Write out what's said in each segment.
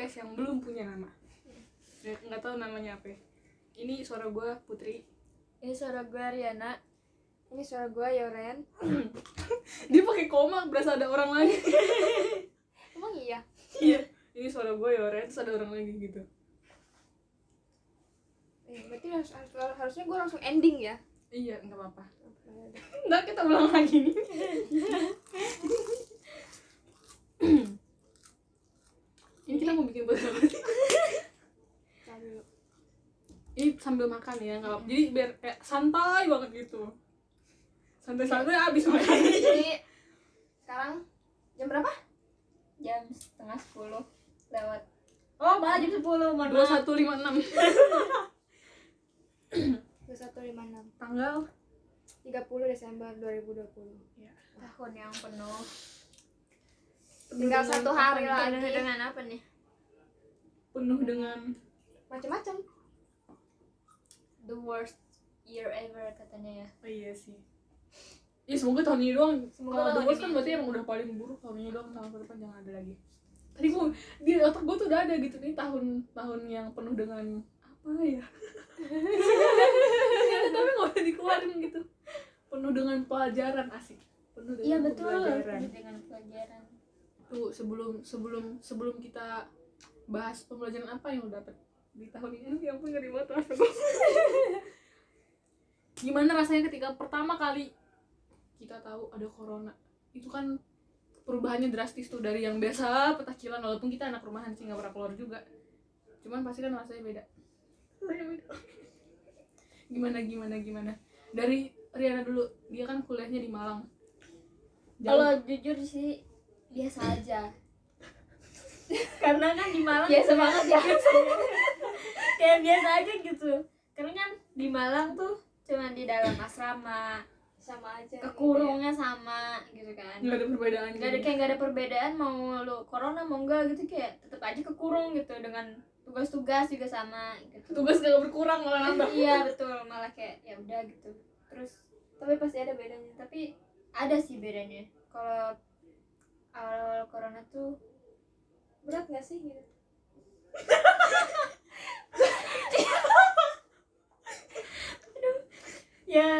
podcast yang belum punya nama. Ya, nggak tahu namanya apa ya. ini suara gue Putri. Ini suara gue Riana. Ini suara gue Yoren. Dia pakai koma berasa ada orang lagi. Emang iya? Iya ini suara gue Yoren terus ada orang lagi gitu. Eh, berarti harus, harus- harusnya gue langsung ending ya? Iya nggak apa-apa. Ntar kita ulang lagi. nih ini kita mau bikin podcast apa sih? Nah, dulu. ini sambil makan ya nggak apa jadi biar kayak santai banget gitu. Santai-santai abis makan. jadi sekarang jam berapa? Jam setengah sepuluh lewat. Oh malah jam sepuluh mohon dua satu lima enam. dua satu lima enam. Tanggal? tiga puluh Desember dua ribu dua puluh. Tahun yang penuh. Tinggal satu hari penuh lagi. Dengan apa nih? Penuh dengan macam-macam the worst year ever katanya ya oh, iya sih Iya semoga tahun ini doang. Semoga Kalau The Worst kan berarti emang udah paling buruk tahun ini doang tahun depan jangan ada lagi. Tadi gue di otak gue tuh udah ada gitu nih tahun tahun yang penuh dengan apa ya? Tapi nggak usah dikeluarin gitu. Penuh dengan pelajaran asik. Penuh dengan iya betul pembelajaran. dengan pelajaran Tuh sebelum sebelum sebelum kita bahas pembelajaran apa yang udah dapet di tahun ini ya ampun ngeri banget rasa gue. Gimana rasanya ketika pertama kali kita tahu ada corona? Itu kan perubahannya drastis tuh dari yang biasa petakilan walaupun kita anak rumahan sih nggak pernah keluar juga. Cuman pasti kan rasanya beda. Gimana gimana gimana? Dari Riana dulu, dia kan kuliahnya di Malang. Kalau jujur sih biasa aja karena kan di Malang biasa banget ya kayak biasa aja gitu. Karena kan di Malang tuh cuma di dalam asrama. Sama aja kekurungnya sama gitu kan. Nggak ada perbedaan nggak ada gitu. kayak nggak ada perbedaan mau lu corona mau enggak gitu kayak tetap aja kekurung gitu dengan tugas-tugas juga sama gitu. Tugas gak berkurang malah nambah. Iya betul. Malah kayak ya udah gitu. Terus tapi pasti ada bedanya. Tapi ada sih bedanya. Kalau awal corona tuh berat nggak sih gitu ya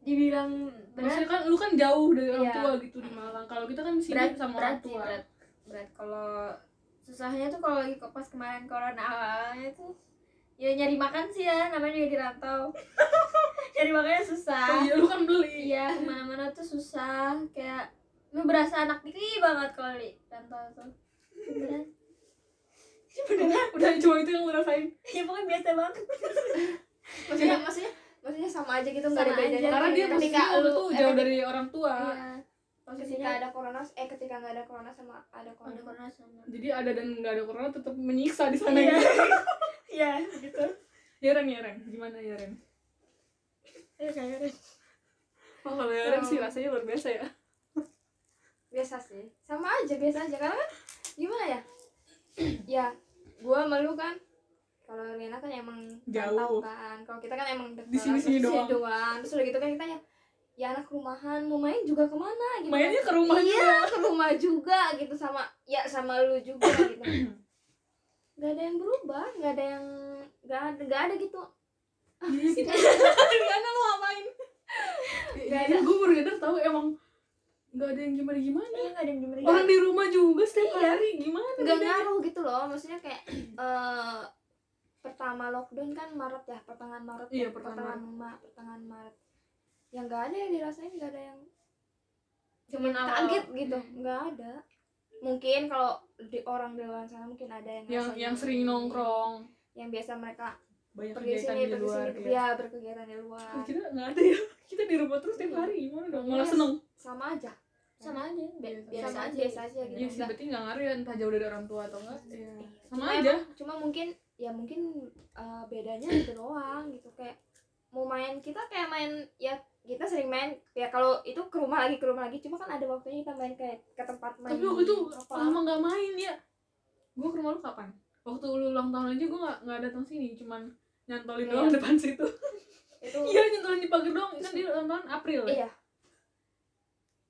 dibilang maksudnya berat kan lu kan jauh dari orang Iya. tua gitu di Malang. Kalau kita kan sini berat sama berat orang tua. berat berat. Kalau susahnya tuh kalau pas kemarin corona awalnya tuh ya nyari makan sih ya namanya juga di rantau. Nyari makannya susah. Oh iya lu kan beli. Iya ke mana-mana tuh susah. Kayak lu berasa anak diri banget kalau di rantau tuh beneran udah cuma itu yang lu rasain? Ya pokoknya biasa banget. Maksudnya? Maksudnya maksudnya sama aja gitu nggak ada bedanya karena dia ketika lu tuh jauh dari orang tua. Iya. Ketika posisinya ada corona eh ketika nggak ada corona sama ada corona. Ada corona sama. Jadi ada dan nggak ada corona tetap menyiksa di sana Iya. gitu. Iya gitu. Ya Ren ya Ren. Gimana ya Ren? Iya kayak Ren. oh kalau ya Ren sih rasanya luar biasa ya. Biasa sih. Sama aja biasa aja. Karena kan gimana ya? Ya gua malu kan kalau Riana kan emang Jauh. kan kalau kita kan emang dekat Di sini-sini terus doang. doang terus udah gitu kan kita ya ya anak rumahan mau main juga ke mana gitu mainnya kan. ke rumah iya ke rumah juga gitu sama ya sama lu juga gitu nggak ada yang berubah nggak ada yang nggak ada nggak ada gitu Iya Gimana lu ngapain? Gak Iya, gue baru sadar tahu emang nggak ada yang gimana gimana. Iya, ada yang gimana Orang di rumah juga setiap Iya. hari gimana? nggak ngaruh gitu loh maksudnya kayak eh pertama lockdown kan Maret ya pertengahan Maret Iya, ya, pertengahan pertengahan Ma pertengahan Maret. Yang nggak ada yang dirasain nggak ada yang cuman awal kaget gitu nggak ada. Mungkin kalau di orang di luar sana mungkin ada yang yang yang sering nongkrong. Yang biasa mereka banyak pergi kegiatan sini di luar sini ya. ya berkegiatan di luar Kita nggak ada ya. Kita di rumah terus tiap hari gimana dong? Malah Yes. seneng. sama aja sama aja bi- biasa Sama aja biasa aja gitu. Iya sih, berarti nggak ngaruh ya entah jauh dari orang tua atau enggak. Iya. Sama cuma aja. emang- cuma mungkin ya mungkin uh, bedanya itu doang gitu kayak mau main kita kayak main ya kita sering main ya kalau itu ke rumah lagi ke rumah lagi cuma kan ada waktunya kita main kayak ke tempat main Tapi waktu itu apa lama nggak main ya. Gue ke rumah lu kapan? Waktu lu ulang tahun aja gue nggak nggak datang sini, cuman nyantolin Iya. doang depan situ. Itu iya nyantolin di pagar doang. Kan dia ulang tahun April. Ya iya.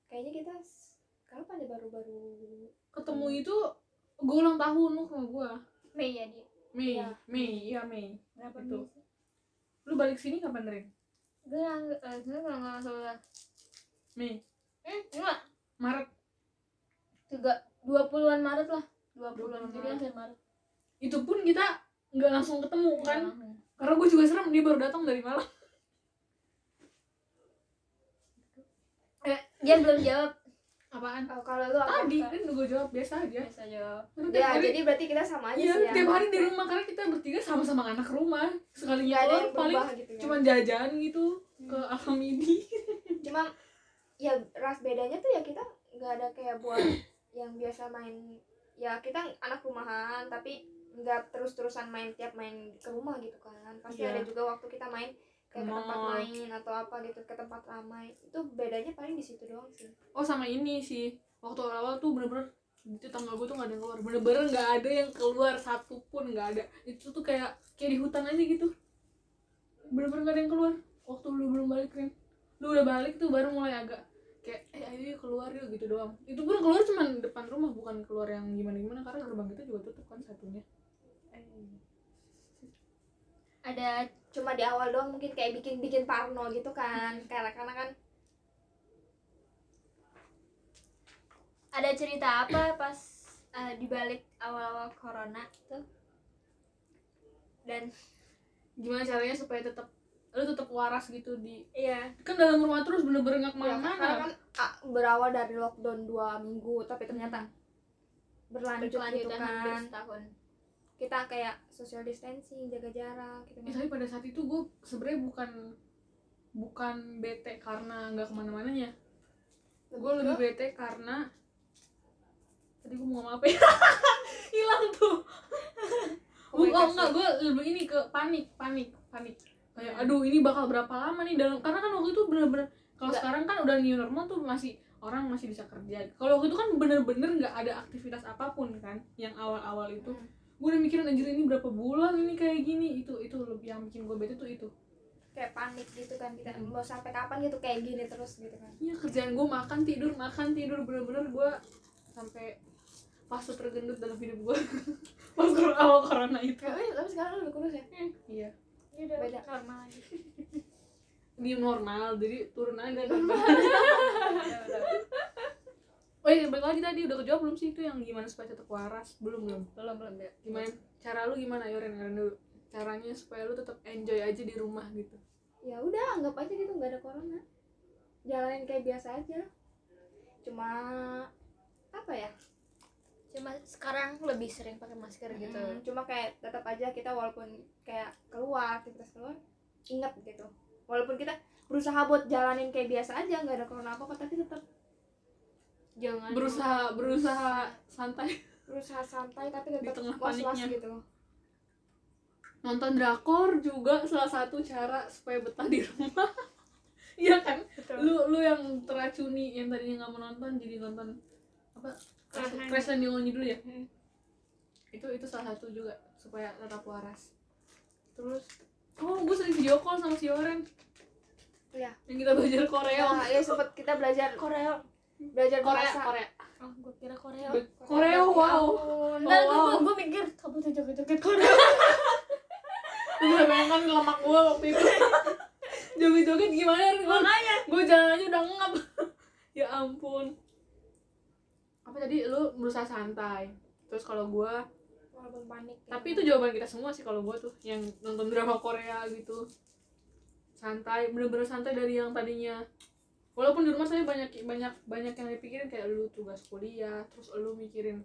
Kayaknya kita kapan ya baru-baru ketemu itu gue ulang tahun lu sama gue Mei ya dia Mei. Iya. Mei. Iya Mei. Berapa Itu. Mei sih? lu balik sini kapan Ren gue eh, sebenarnya kalau nggak salah. Mei. Hmm enggak. Maret. Tiga dua puluhan Maret lah. dua 20-an puluhan jadi Maret. akhir Maret. Itu pun kita nggak langsung ketemu kan? Iya. Karena gue juga serem dia baru datang dari malam Eh, dia belum jawab. Apaan? Oh, kalau lu apa? Tadi kan gue jawab biasa aja. Biasa jawab. Ya hari jadi berarti kita sama aja iya sih ya. tiap hari di rumah karena kita bertiga sama-sama anak rumah. Ada keluar yang paling gitu cuma jajan gitu ke Alhamidi. Cuma ya ras bedanya tuh ya kita nggak ada kayak buat yang biasa main ya kita anak rumahan tapi nggak terus-terusan main tiap main ke rumah gitu kan. Pasti Iya. ada juga waktu kita main kayak ke tempat main atau apa gitu ke tempat ramai. Itu bedanya paling di situ doang sih. Oh sama ini sih. Waktu awal tuh bener-bener di tetangga gue tuh gak ada yang keluar. Bener-bener nggak ada yang keluar satu pun nggak ada. Itu tuh kayak kayak di hutan aja gitu. Bener-bener gak ada yang keluar. Waktu lu belum balik kan lu udah balik tuh baru mulai agak kayak eh ayo yuk keluar yuk gitu doang. Itu pun keluar cuma depan rumah bukan keluar yang gimana gimana karena gerbang kita juga tutup kan satunya ada cuma di awal doang mungkin kayak bikin bikin parno gitu kan. Karena karena kan ada cerita apa pas eh, di balik awal-awal corona tuh dan gimana caranya supaya tetap lu tetap waras gitu di iya. Kan dalam rumah terus bener-bener nggak ya, karena ke mana-mana kan ah, berawal dari lockdown dua minggu tapi ternyata berlanjut gitu kan. setahun kita kayak social distancing jaga jarak gitu Eh, tapi pada saat itu gue sebenarnya bukan bukan bete karena nggak ke mana-mananya. Gue lebih bete karena tadi gue mau ngomong apa ya? Hilang tuh. Gue oh enggak gue lebih ini ke panik panik panik. Kayak aduh ini bakal berapa lama nih? Dalam karena kan waktu itu bener-bener kalau sekarang kan udah new normal tuh masih orang masih bisa kerja. Kalau waktu itu kan bener-bener nggak ada aktivitas apa pun kan yang awal-awal itu. Hmm. Gue udah mikirin anjir ini berapa bulan ini kayak gini. Itu itu lebih yang bikin gue bete tuh itu. Kayak panik gitu kan kita Hmm. mau sampai kapan gitu kayak gini terus gitu kan. Iya kerjaan gue makan tidur makan tidur. Bener-bener gue sampai fase tergendut dalam hidup gue pas awal corona itu. Kayak, eh, tapi sekarang lu udah kurus ya? Iya. Ini udah Beda. lama lagi. Di normal jadi turun aja. Udah, udah. Oh iya balik lagi tadi udah kejawab belum sih? Itu yang gimana supaya tetap waras? Belum belum? Belum belum ya gimana? Cara lu gimana Yoren Yoren dulu caranya supaya lu tetap enjoy aja di rumah gitu? Ya udah anggap aja gitu nggak ada corona. Jalanin kayak biasa aja. Cuma apa ya? Cuma sekarang lebih sering pakai masker gitu. Mm, cuma kayak tetap aja kita walaupun kayak keluar aktivitas keluar ingat gitu. Walaupun kita berusaha buat jalanin kayak biasa aja nggak ada corona apa apa tapi tetap jangan. Berusaha berusaha santai. Berusaha santai tapi Di tetap tengah was was paniknya. gitu. Nonton drakor juga salah satu cara supaya betah di rumah. Iya kan? Betul. lu lu yang teracuni yang tadinya nggak mau nonton jadi nonton apa? Crash Crash Landing dulu ya? Hmm. itu itu salah satu juga supaya tetap waras. Terus? Oh gue sering video call sama si Oren. Iya. yang kita belajar Korea ya, ya sempet kita belajar Korea belajar Korea bahasa. Korea oh gue kira Korea. Be- Korea. Wow. Nggak, Oh, wow. gue gue mikir kamu tuh joget-joget Korea. Lu bisa bayangkan lemak gue waktu itu. Joget-joget gimana gue makanya. gue jalan aja udah ngap. Ya ampun. Apa tadi? Lu berusaha santai. Terus kalau gue walaupun panik ya. tapi itu jawaban kita semua sih kalau gue tuh yang nonton drama Korea gitu. Santai bener-bener santai dari yang tadinya walaupun di rumah saya banyak banyak banyak yang dipikirin kayak lu tugas kuliah terus lu mikirin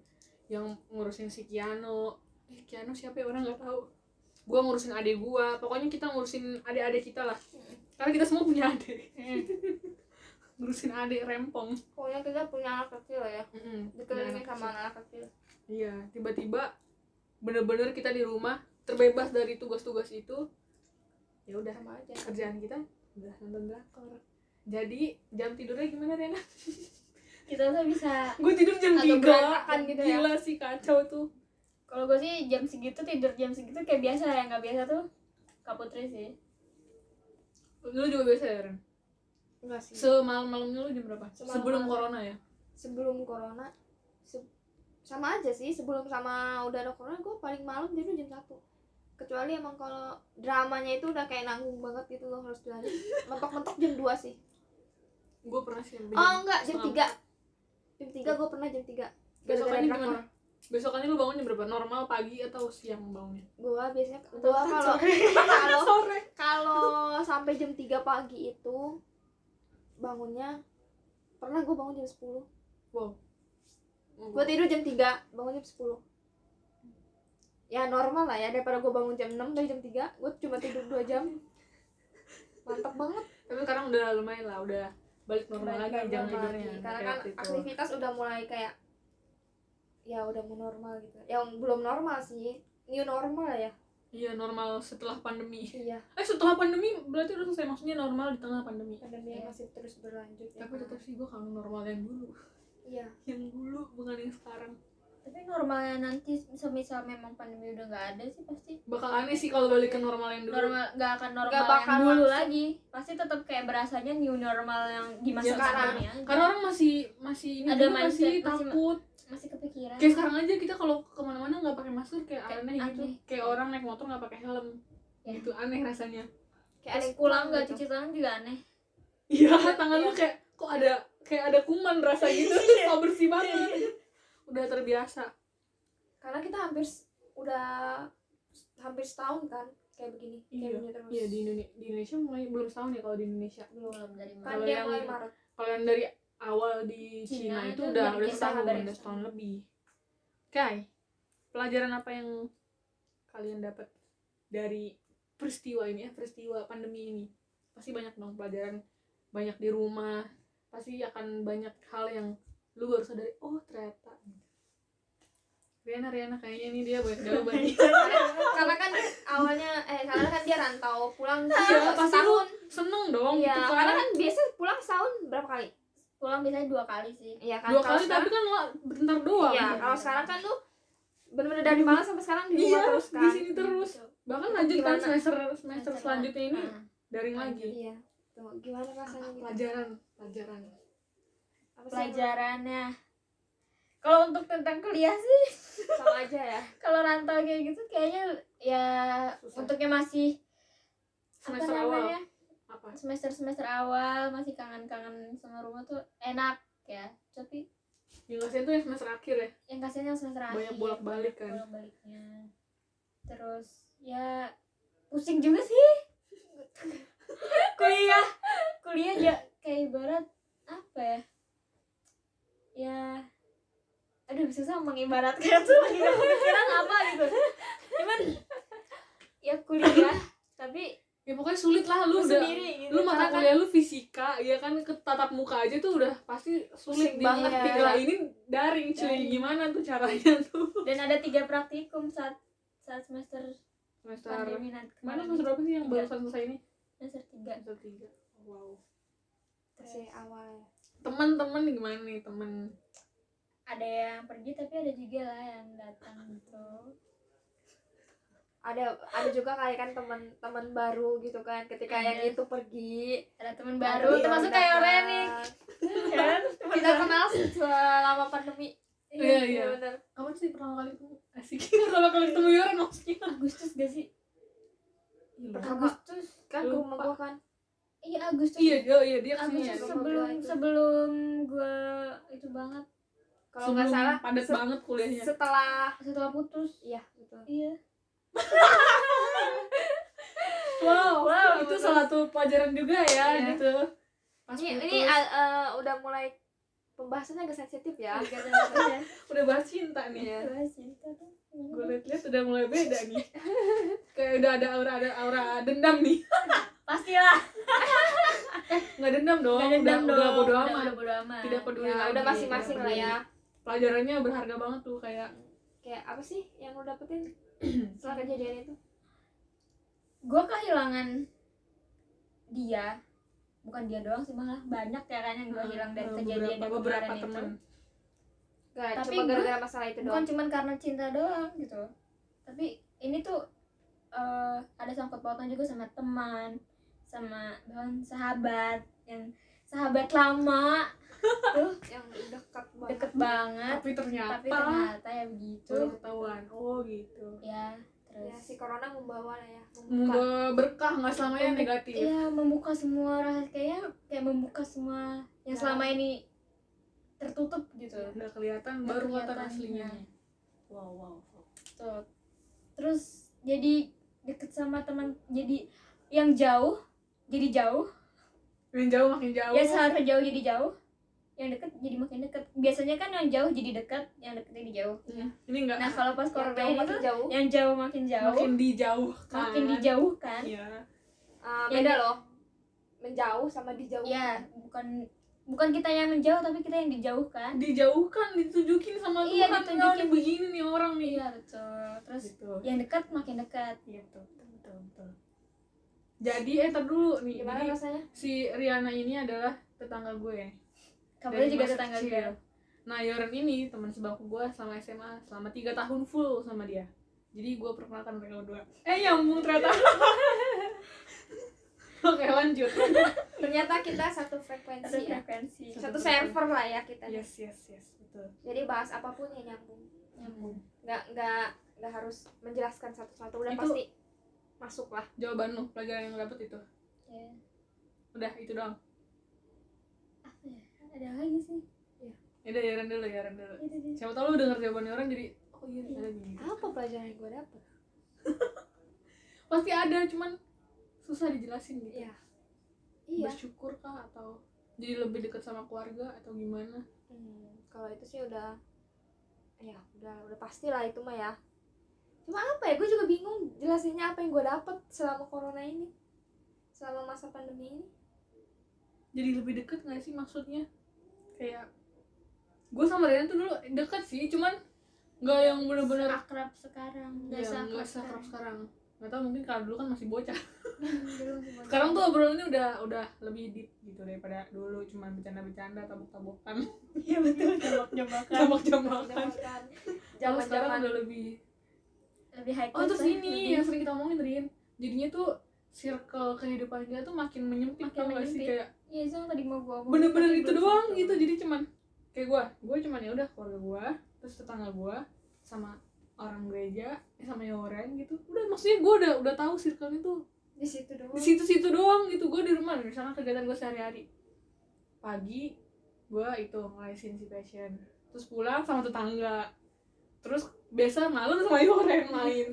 yang ngurusin si Kiano. Eh Kiano siapa ya? Orang nggak tahu. Gua ngurusin adik gua. Pokoknya kita ngurusin adik-adik kita lah. Karena kita semua punya adik. Ngurusin adik rempong. Pokoknya kita punya anak kecil ya. Mm-mm, punya dikelilingin anak sama anak kecil. Iya, tiba-tiba bener-bener kita di rumah terbebas dari tugas-tugas itu. Ya udah, sama aja. kerjaan kita udah nonton drakor. Jadi jam tidurnya gimana Rena? kita tuh bisa Gue tidur jam 3 berantakan gitu ya. Gila sih kacau tuh. kalau gue sih jam segitu tidur jam segitu kayak biasa ya. Nggak biasa tuh Kak Putri sih. Lu juga biasa ya Ren? Enggak sih. Semalam-malamnya lu jam berapa? Semalam-malam. sebelum corona ya? Sebelum corona se- sama aja sih. Sebelum sama udah ada corona gue paling malam tidur jam satu. Kecuali emang kalau dramanya itu udah kayak nanggung banget gitu loh harus dilanjut mentok-mentok jam 2 sih gue pernah sih oh enggak jam 3 jam 3 gue pernah jam 3 besokannya gimana? Besokannya lu bangun jam berapa? Normal pagi atau siang bangunnya? Gue biasanya gue Betul, kalau kalau sore. kalau sampai jam 3 pagi itu bangunnya pernah gue bangun jam 10 wow. Gue tidur jam 3 bangun jam 10 ya normal lah ya daripada gue bangun jam 6 dari jam 3 gue cuma tidur 2 jam. Mantap banget. Tapi sekarang udah lumayan lah udah balik normal lagi Balik jam normal tidurnya lagi. karena kan waktu itu. aktivitas udah mulai kayak ya udah mau normal gitu. Yang belum normal sih. New normal ya. Iya normal setelah pandemi. Iya. Eh setelah pandemi berarti udah selesai. Maksudnya normal di tengah pandemi. Pandemi Iya. masih terus berlanjut ya. Tapi kan? tetap sih gue kangen normal yang dulu. Iya. Yang dulu bukan yang sekarang tapi normalnya nanti semisal memang pandemi udah nggak ada sih pasti bakal aneh sih kalau balik ke normal yang dulu. Normal nggak akan normal Nggak bakal yang dulu langsung. lagi. Pasti tetap kayak berasanya new normal yang di masa Ya, sekarang aja. karena orang masih masih ini Ada mindset, masih masih- takut. masih kepikiran. Kayak sekarang aja kita kalau ke mana-mana nggak pakai masker kayak Kayak aneh gitu. aneh. kayak orang naik motor nggak pakai helm. Ya. gitu aneh rasanya. Kayak terus pulang nggak gitu. cuci tangan juga aneh. Iya tangan lu kayak kok ada kayak ada kuman rasa gitu. kok bersih banget udah terbiasa. Karena kita hampir udah hampir setahun kan kayak begini kayak Iya. begini terus. Iya di Indonesia di Indonesia mulai belum setahun ya kalau di Indonesia. Belum dari kan Kalau dia yang- Maret. kalau yang dari awal di Cina Cina, itu itu udah udah setahun, udah setahun. setahun lebih. Kai pelajaran apa yang kalian dapat dari peristiwa ini ya peristiwa pandemi ini? Pasti banyak dong pelajaran. Banyak di rumah pasti akan banyak hal yang lu baru sadari oh ternyata. Riana Riana kayaknya ini dia banyak jawaban. Karena, karena kan awalnya eh karena kan dia rantau pulang Iya, pasti lu setahun seneng dong iya gitu karena kan. kan biasa pulang setahun berapa kali? Pulang biasanya dua kali sih. Iya kan dua kali sekarang- tapi kan lah bentar doang. Iya gitu. kalau sekarang kan lu bener-bener dari malam sampai sekarang di rumah Iya, terus di kan. sini terus. Gitu. bahkan lanjut kan semester semester Semester selanjutnya ini Nah, daring lagi. Iya tuh gimana rasanya gitu? pelajaran pelajaran Apa pelajarannya. Kalau untuk tentang kuliah sih sama aja ya. kalau rantau kayak gitu kayaknya ya Susah. untuknya masih semester apa awal apa? Semester semester awal masih kangen-kangen sama rumah tuh enak ya. Tapi yang kasihan tuh yang semester akhir ya. yang kasihan yang semester akhir Banyak bolak-balik kan. bolak baliknya terus ya pusing juga sih. Kuliah kuliah ya kayak ibarat apa ya ya. Aduh susah mengibaratkan tuh. Lagi kepikiran apa gitu? Cuman ya kuliah. Tapi ya pokoknya sulit lah lu udah sendiri gitu lu mata kan- kuliah lu fisika ya kan ke tatap muka aja tuh udah pasti sulit banget banget. tinggal ini daring cuy. Daring. gimana tuh caranya tuh? Dan ada tiga praktikum saat saat semester semester pandemi mana semester berapa sih yang barusan selesai ini? Semester tiga. Semester tiga. Wow. Masih awal. ya teman-teman gimana nih temen? Ada yang pergi tapi ada juga lah yang datang gitu. Ada ada juga kali kan teman-teman baru gitu kan ketika yang Ada. itu pergi. Ada teman baru termasuk kayak Oreni kan? Kita kenal selama pandemi. Iya, iya. bener. kapan sih pertama kali ketemu asik. Pertama kali ketemu Yoren maksudnya. Agustus gak sih? Pertama- Agustus. kan ke rumah gua kan iya Agustus. Iya oh iya dia ya Agustus Rumah sebelum gua itu. sebelum gua itu banget. Kalau nggak salah padat se- banget kuliahnya. setelah setelah putus. Iya betul. Iya. Wow, Wow, itu betul. salah satu pelajaran juga ya Iya. gitu. Pas ini putus, ini uh, uh, udah mulai pembahasannya agak sensitif ya. Agak sensitif ya. udah bahas cinta nih. Iya. Bahas cinta tuh. gue liat-liat udah mulai beda nih. Kayak udah ada aura ada aura dendam nih pastilah. Nggak dendam dong. Nggak dendam udah, udah dong. bodo Udah- amat. udah bodo amat. Tidak peduli ya lagi. udah masing-masing lah ya. Pelajarannya berharga banget tuh kayak kayak apa sih yang lo dapetin setelah kejadian itu? Gue kehilangan dia. Bukan dia doang sih malah banyak ya kan yang gue hilang dari kejadian beberapa, yang beberapa teman Gak, Tapi cuma gara-gara masalah itu bukan doang. cuman karena cinta doang gitu. Tapi ini tuh eh, eh, ada sangkut pautnya juga sama teman sama bahkan sahabat yang sahabat lama. Tuh yang dekat banget. deket banget. Tapi ternyata. Tapi ternyata ya begitu. Baru ketahuan. Oh gitu. Ya ya terus. si corona membawa lah ya membuka. Membawa berkah nggak selamanya Membuk- negatif. Iya membuka semua rahasia kayaknya kayak membuka semua yang Ya. selama ini tertutup gitu. Udah kelihatan Udah baru kelihatan kelihatan, aslinya. ya. wow wow. Tuh. terus jadi deket sama teman jadi yang jauh jadi jauh. Yang jauh makin jauh. Ya seharusnya jauh jadi jauh. Yang deket jadi makin deket. Biasanya kan yang jauh jadi dekat yang deket jadi jauh. Hmm, ini enggak nah kalau pas yang corona jauh makin yang jauh makin jauh. Makin dijauhkan. Makin dijauhkan. Iya. Ya, beda di- loh. Menjauh sama dijauh. Ya bukan bukan kita yang menjauh tapi kita yang dijauhkan. Dijauhkan ditunjukin sama Iya, Tuhan. ditunjukin. "Nggak, nih begini nih orang nih? Iya betul. Terus gitu. yang dekat makin dekat. Iya betul betul betul, betul. Jadi eh tar dulu nih gimana jadi rasanya si Riana ini adalah tetangga gue kamu juga masa tetangga kecil. gue Nah Yoren ini teman sebangku gue selama SMA selama tiga tahun full sama dia. Jadi gue perkenalkan mereka berdua. Eh nyambung ternyata. Oke lanjut. ternyata kita satu satu frekuensi ya frekuensi satu server lah ya kita Yes yes yes betul. jadi bahas apa pun yang nyambung nyambung nggak nggak nggak harus menjelaskan satu-satu udah Itu- pasti masuk lah Jawaban lu pelajaran yang lu dapet itu. ya Udah itu doang. apa ya ada lagi sih Ya udah Yoren dulu Yoren dulu. Siapa tau lu denger jawaban orang jadi oh iya ada gini. apa pelajaran yang gue dapet Pasti ada cuman susah dijelasin gitu. iya iya Bersyukur kah atau jadi lebih dekat sama keluarga atau gimana? Hmm, kalau itu sih udah ya udah udah pasti lah itu mah ya cuma apa ya gue juga bingung jelasinnya apa yang gue dapet selama corona ini. Selama masa pandemi ini. Jadi lebih deket gak sih maksudnya? Kayak gue sama Rian tuh dulu deket sih cuman nggak yang bener-bener akrab sekarang ya nggak seakrab nggak seakrab sekarang. nggak tahu mungkin kalau dulu kan masih bocah. Dulu masih bocah. sekarang tuh obrolannya udah udah lebih deep gitu daripada dulu cuman bercanda-bercanda tabok-tabokan. Iya betul. Jambak-jambakan. Jambak-jambakan. Zaman sekarang zaman udah lebih lebih high oh terus ini lebih- yang sering kita omongin Rin. Jadinya tuh circle kehidupan kita tuh makin menyempit Makin gak sih? menyempit. kayak iya itu yang tadi mau gue bener-bener itu doang gitu. Jadi cuman kayak gue gue cuman ya udah keluarga gue terus tetangga gue sama orang gereja eh, sama Yoren gitu. Udah maksudnya gue udah udah tahu circle itu di situ doang. di situ-situ doang gitu. Gue di rumah misalnya kegiatan gue sehari-hari. Pagi gue itu ngelesin si passion terus pulang sama tetangga. Terus biasa malam sama Yoren main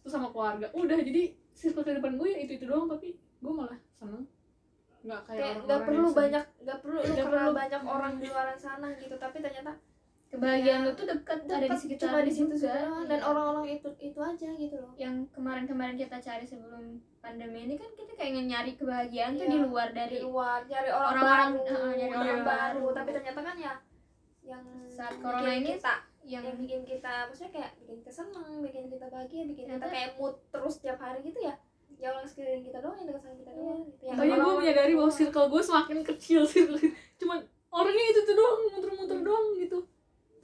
terus sama keluarga udah jadi circle kehidupan gue ya itu itu doang tapi gue malah seneng nggak kayak kayak nggak yang perlu banyak nggak perlu lu perlu. banyak orang di luar sana gitu tapi ternyata kebahagiaan Ya, lu tuh dekat ada di sekitar cuma di situ juga. doang. dan Iya. orang-orang itu itu aja gitu loh yang kemarin-kemarin kita cari sebelum pandemi ini kan kita kayak nyari kebahagiaan tuh Iya. di luar di dari luar nyari orang Orang-orang, baru eh, nyari orang orang baru baru. tapi ternyata kan ya yang Saat corona ini kita yang yang bikin kita maksudnya kayak bikin kita seneng bikin kita bahagia bikin kita kayak mood terus tiap hari gitu ya ya orang sekeliling kita doang yang dekat sama kita doang gitu. Ya Makanya gue menyadari bahwa circle gue semakin kecil circle cuman orangnya itu tuh doang muter-muter doang gitu.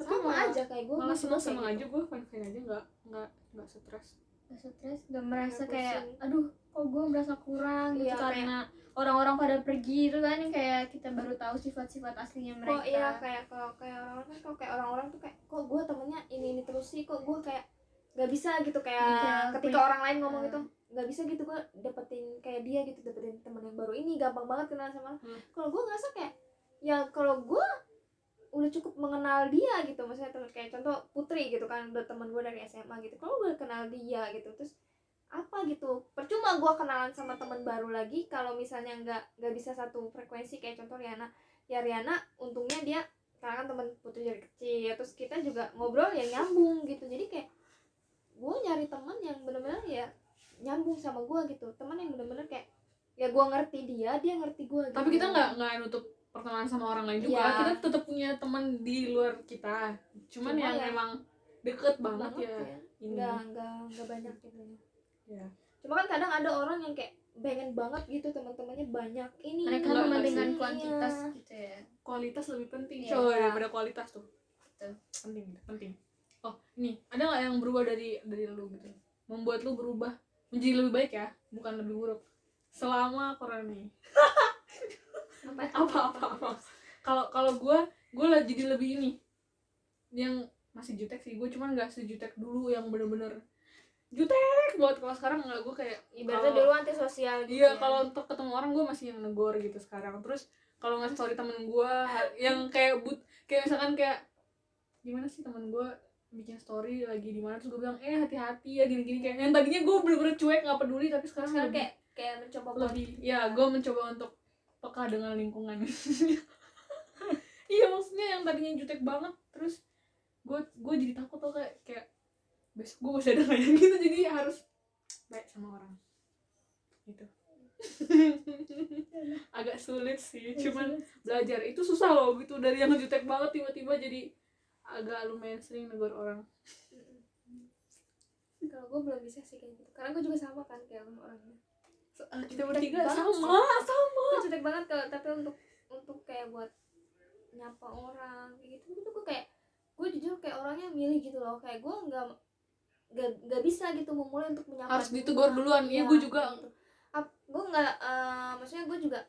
Tapi sama malah, aja kayak gue malah seneng seneng aja gue fine fine aja nggak nggak nggak stres. gak stres gak merasa kayak aduh kok gue merasa kurang gitu Iya, karena orang-orang pada pergi itu kan yang kayak kita baru tahu sifat-sifat aslinya mereka. kok iya kayak kalau kayak orang kan kok kayak orang-orang tuh kayak kok gue temennya ini ini terus sih kok gue kayak nggak bisa gitu. Kayak Iya, ketika punya- orang lain ngomong Hmm. itu nggak bisa gitu gue dapetin kayak dia gitu dapetin temen yang baru ini gampang banget kenal sama Hmm. kalau gue ngerasa kayak ya kalau gue udah cukup mengenal dia gitu maksudnya temen- kayak contoh Putri gitu kan udah temen gue dari SMA gitu kalau gue kenal dia gitu terus apa gitu percuma gue kenalan sama temen baru lagi kalau misalnya nggak nggak bisa satu frekuensi kayak contoh Riana ya Riana untungnya dia karena kan temen Putri dari kecil terus kita juga ngobrol ya nyambung gitu jadi kayak gue nyari temen yang bener-bener ya nyambung sama gue gitu temen yang bener-bener kayak ya gue ngerti dia dia ngerti gue gitu. tapi kita nggak nggak nutup pertemanan sama orang lain juga. Iya. kita tetap punya teman di luar kita. Cuman Cuma yang ya- emang deket banget, banget ya, ya ini. Nggak nggak nggak banyak gitu Ya. cuma kan kadang ada orang yang kayak pengen banget gitu teman-temannya banyak ini. Mereka Enggak, mementingkan kuantitas Iya. gitu ya. Kualitas lebih penting Iya. coy daripada kualitas tuh. Betul. penting penting. Oh ini ada nggak yang berubah dari dari lu gitu? Membuat lu berubah menjadi lebih baik ya bukan lebih buruk. Selama corona ini apa apa apa apa? Kalau kalau gue gue lah jadi lebih ini. Yang masih jutek sih gue cuman nggak sejutek dulu yang bener-bener jutek buat kalau sekarang nggak gue kayak ibaratnya kalau- dulu antisosial gitu iya ya. kalau untuk ketemu orang gue masih yang negor gitu sekarang. Terus kalau ngasih story temen gue yang kayak but kayak misalkan kayak gimana sih temen gue bikin story lagi di mana? Terus gue bilang eh hati-hati ya gini-gini. Kayak yang tadinya gue bener-bener cuek nggak peduli tapi sekarang, sekarang lebih, kayak kayak mencoba buat lebih ya gue mencoba untuk peka dengan lingkungan. Iya maksudnya yang tadinya jutek banget terus gue gue jadi takut tuh kayak kayak besok gue masih ada kayak gitu jadi harus baik sama orang. Gitu. Agak sulit sih cuman belajar. Itu susah loh gitu dari yang jutek banget tiba-tiba jadi agak lumayan sering negor orang. Kalau gue belum bisa sih kayak gitu. Karena gue juga sama kan kayak orangnya Kita bertiga sama sama gue jutek banget kalau tapi untuk untuk kayak buat nyapa orang kayak gitu itu gue kayak gue jujur kayak orangnya milih gitu loh kayak gue nggak nggak nggak bisa gitu memulai untuk menyapa Harus ditegur duluan. Iya, gue juga. gitu. gue nggak eh, maksudnya gue juga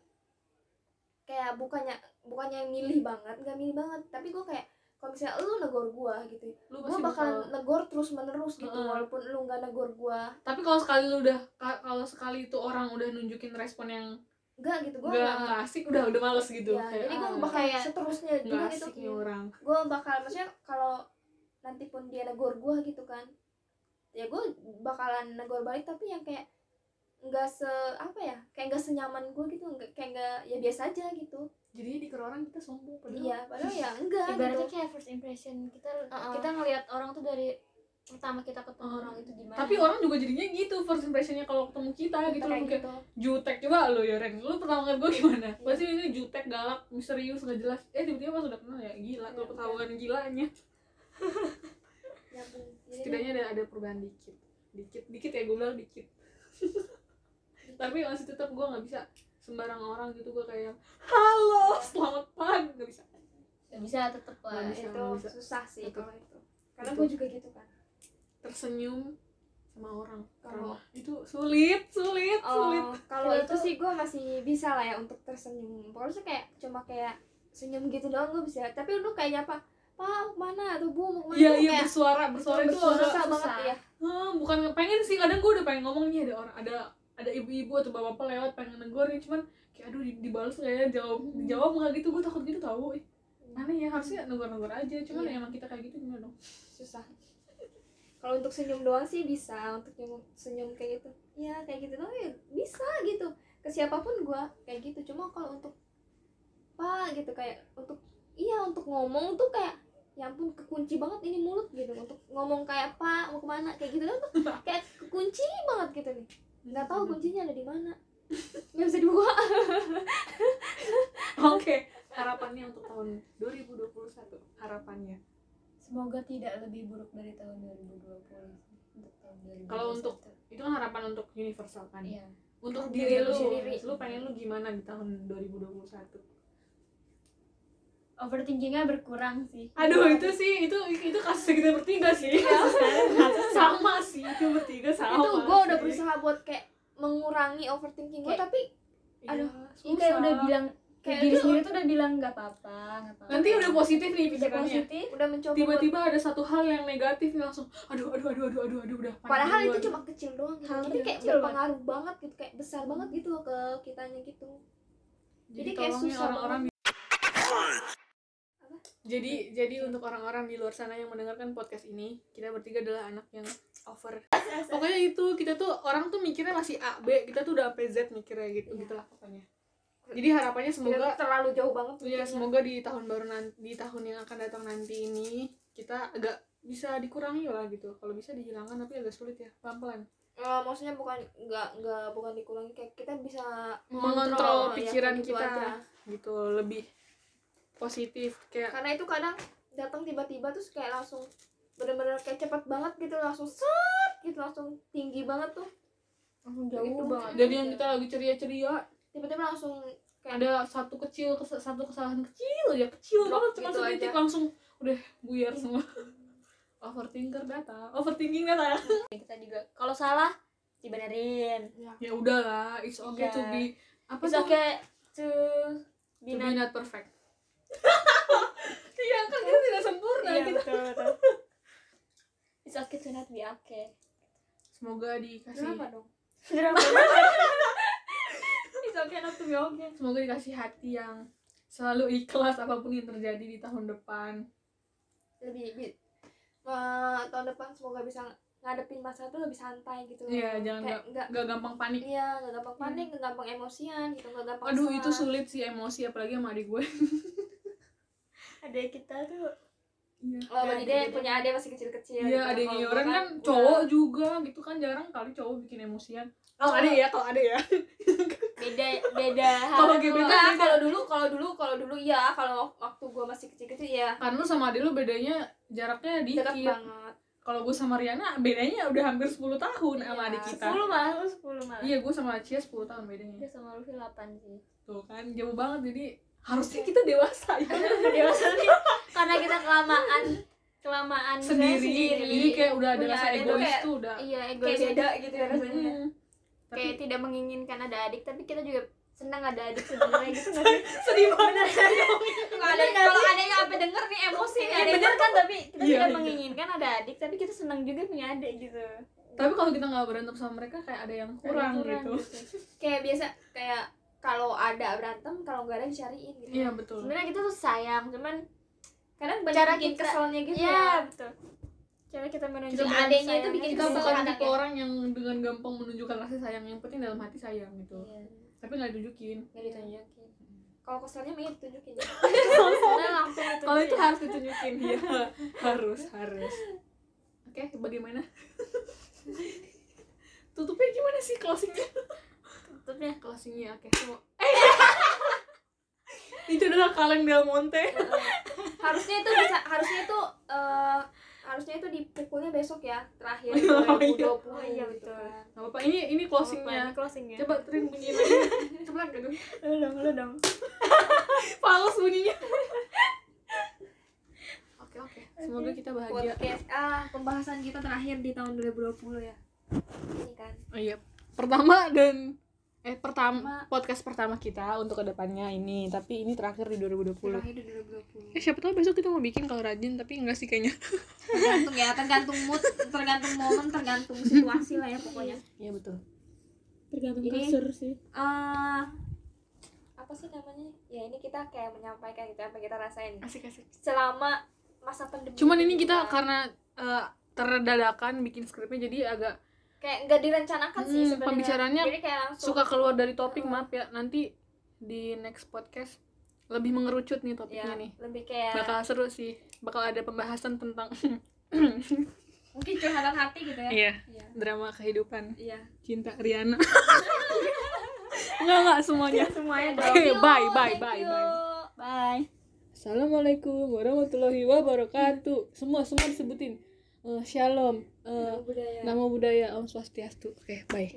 kayak bukannya bukannya milih banget nggak milih banget tapi gue kayak kalau misalnya lu negor gue gitu lu bakalan bakal negor terus menerus gitu Heeh. walaupun lu nggak negor gue tapi kalau sekali lu udah ka- kalau sekali itu orang udah nunjukin respon yang nggak gitu gue nggak nggak nggak asik udah udah males gitu. Ya, kayak jadi gue ah, bakal Kayak seterusnya juga gitu. asik nih orang. Gue bakal maksudnya kalau nanti pun dia negor gue gitu kan ya gue bakalan negor balik tapi yang kayak nggak se apa ya kayak nggak senyaman gue gitu nggak kayak nggak ya biasa aja gitu jadi di orang kita sombong padahal iya padahal ya enggak ibaratnya gitu kayak first impression kita Uh-uh. kita ngelihat orang tuh dari pertama kita ketemu Uh. orang itu gimana. Tapi orang juga jadinya gitu first impressionnya kalau ketemu kita gitu loh gitu. jutek coba lo ya Ren. Lu pertama ngeliat gue gimana? Iya. pasti ini jutek galak misterius nggak jelas. Eh tiba-tiba pas udah kenal ya gila Iya, tuh ketahuan gilanya. Nyambung Jadi setidaknya ada ada perubahan dikit. Dikit dikit ya gue bilang dikit. Tapi masih tetap gue nggak bisa sembarang orang gitu gue kayak halo selamat pagi. Nggak bisa. Gak bisa tetep lah. Nggak bisa. itu bisa. susah sih kalau itu. Karena Betul. gue juga gitu kan. Tersenyum sama orang. Kalau- itu sulit sulit sulit. Oh, kalau Kalau itu tuh- sih gue masih bisa lah ya untuk tersenyum. Pokoknya sih kayak cuma kayak senyum gitu doang gue bisa. Tapi lu kayak nyapa pak mau ke mana? Atau bu mau ke mana? Iya iya kayak bersuara bersuara itu bersuara agak susah susah. banget ya Hah, bukan pengen sih. Kadang gue udah pengen ngomong nih ada orang ada ada ibu-ibu atau bapak-bapak lewat pengen negor nih cuman kayak aduh di- dibalas nggak ya? Jawab dijawab nggak gitu? Gue takut gitu tahu ih. Aneh ya harusnya negor-negor aja cuman Iya. emang kita kayak gitu gimana dong? Susah. Kalau untuk senyum doang sih bisa untuk senyum senyum kayak gitu. Ya kayak gitu doang ya bisa gitu. Ke siapa pun gue kayak gitu. Cuma kalau untuk pak gitu kayak untuk iya untuk ngomong tuh kayak ya ampun kekunci banget ini mulut gitu. Untuk ngomong kayak pak mau ke mana? Kayak gitu tuh. Kayak kekunci banget gitu nih nggak tahu kuncinya ada di mana. Nggak bisa dibuka. Oke. Harapannya untuk tahun 2021 harapannya. Semoga tidak lebih buruk dari tahun 2020 untuk tahun 2021 Kalau untuk- itu kan harapan untuk universal kan? Iya. Untuk Untuk diri diri lu sendiri. lu pengen lu gimana di tahun 2021 overthinkingnya berkurang sih. Aduh itu sih itu itu kasus kita bertiga sih. Sama sih itu bertiga sama itu gue udah berusaha buat kayak mengurangi overthinking gue tapi Iya, aduh, Ini kayak susah. udah bilang kayak diri sendiri tuh udah bilang nggak apa-apa nanti udah positif nih pikirannya. positif. Udah mencoba tiba-tiba ada satu hal yang negatif nih langsung aduh aduh aduh aduh aduh aduh udah padahal itu cuma kecil doang gitu. Hal tapi kayak berpengaruh banget gitu kayak besar banget gitu loh ke kitanya gitu. Jadi, jadi kayak susah orang-orang jadi jadi untuk orang-orang di luar sana yang mendengarkan podcast ini kita bertiga adalah anak yang over. Pokoknya itu kita tuh orang tuh mikirnya masih A B kita tuh udah sampai Z mikirnya gitu Iya. gitulah pokoknya. Jadi harapannya semoga terlalu jauh banget ya semoga di tahun baru nanti di tahun yang akan datang nanti ini kita agak bisa dikurangi lah gitu. Kalau bisa dihilangkan tapi agak sulit ya pelan pelan Eh, maksudnya bukan nggak nggak bukan dikurangi kayak kita bisa mengontrol ya, pikiran gitu kita aja. gitu lebih positif kayak karena itu kadang datang tiba-tiba terus kayak langsung bener-bener kayak cepet banget gitu langsung set gitu langsung tinggi banget tuh. Langsung Gitu. jauh banget. Jadi yang kita lagi ceria ceria tiba-tiba langsung kayak ada satu kecil kes- satu kesalahan kecil ya kecil Drop banget cuma gitu langsung udah buyar semua. Overthinker data overthinking data. Kita juga kalau salah dibenerin. Ya udahlah it's okay Iya. to be apa it's tuh? okay to to be be not not perfect iya kan kita tidak sempurna iya kita betul betul. It's okay to not be okay. Semoga dikasih Kenapa dong? Kenapa? it's okay not to be okay. Semoga dikasih hati yang selalu ikhlas apa pun yang terjadi di tahun depan. Lebih bi- eh, tahun depan semoga bisa ngadepin masalah tuh lebih santai gitu Iya, jangan kayak nggak gak gampang panik. Iya nggak gampang panik nggak gampang emosian gitu gampang aduh itu sulit sih emosi apalagi sama adik gue ada kita tuh iya oh berarti dia Ada- punya adik masih kecil-kecil Iya, gitu. adiknya Kalau orang kan udah- cowok juga gitu kan jarang kali cowok bikin emosian. Kalau ada ya, kalau ada ya. beda beda Kalau beda. kalau dulu kalau dulu kalau dulu ya kalau waktu gua masih kecil-kecil ya Kan lu sama adik lu bedanya jaraknya dekat dikit. banget Kalau gue sama Riana bedanya udah hampir 10 tahun sama Iya, adik kita. 10 malah lu 10 malah Iya, gue sama Cia 10 tahun bedanya. dia sama Luffy 8 sih Tuh kan jauh banget jadi harusnya kita dewasa ya. dewasa nih karena kita kelamaan kelamaan sendiri. Jadi kayak udah ada Punya rasa egois kayak- tuh udah. iya kayak egois beda gitu ya rasanya Hmm. Tapi kayak tidak menginginkan ada adik tapi kita juga senang ada adik sebenarnya gitu nggak sih sedih banget. ada kalau adanya apa denger nih emosi nih Iya ada bener kan tapi kita Iya, tidak iya. menginginkan ada adik tapi kita senang juga punya adik gitu Tapi kalau kita nggak berantem sama mereka kayak ada yang kurang, Ada yang gitu. kayak biasa kayak kalau ada berantem kalau nggak ada dicariin gitu. Iya, betul. sebenarnya kita tuh sayang cuman kadang banyak Cara bikin kita- keselnya gitu iya ya. betul. Cara kita Kita menunjukkan bukan- adeknya itu bikin kita bukan tipe ya. orang yang dengan gampang menunjukkan rasa sayang yang penting dalam hati sayang gitu. Iya. tapi nggak ditunjukin. Nggak ditunjukin. Kalau keselnya mending ditunjukin ya. Langsung itu kalau itu harus ditunjukin ya harus harus. Oke bagaimana? Tutupnya gimana sih closingnya tutupnya closingnya oke semua. Itu adalah kaleng del monte. Harusnya itu bisa harusnya itu eh, harusnya itu dipukulnya besok ya terakhir Oh, 2020 iya. Oh, iya, gitu. betul. nggak apa-apa ini ini closingnya. Ini closingnya. Coba Trin bunyi lagi. Coba gitu. Lu dong lu dong. Fals bunyinya. Oke oke. Semoga kita bahagia. Podcast ah pembahasan kita terakhir di tahun 2020 ya. Ini kan. Oh iya, pertama dan eh pertama Ma- podcast pertama kita untuk ke depannya ini, tapi ini terakhir di 2020. terakhir di 2020 Eh siapa tahu besok kita mau bikin kalau rajin, tapi enggak sih kayaknya. tergantung ya tergantung mood tergantung momen tergantung situasi lah ya pokoknya Iya betul. tergantung Ini- kasur sih eh apa sih namanya ya ini kita kayak menyampaikan gitu apa kita rasain Asik asik. selama masa pandemi Cuman ini kita kan. karena eh, terdadakan bikin skripnya jadi agak kayak nggak direncanakan sih Hmm, sebenarnya pembicaraannya jadi kayak langsung suka keluar dari topik, Hmm. maaf ya. Nanti di next podcast lebih mengerucut nih ya topiknya nih. lebih kayak Bakal seru sih. Bakal ada pembahasan tentang mungkin curhatan hati gitu ya iya, iya drama kehidupan iya cinta Riana. enggak enggak semuanya. semuanya dong Oke, you, bye, bye, bye, bye. bye Assalamualaikum warahmatullahi wabarakatuh. Semua semua disebutin. Eh, shalom. Budaya nama budaya Om Swastiastu. Oke, bye.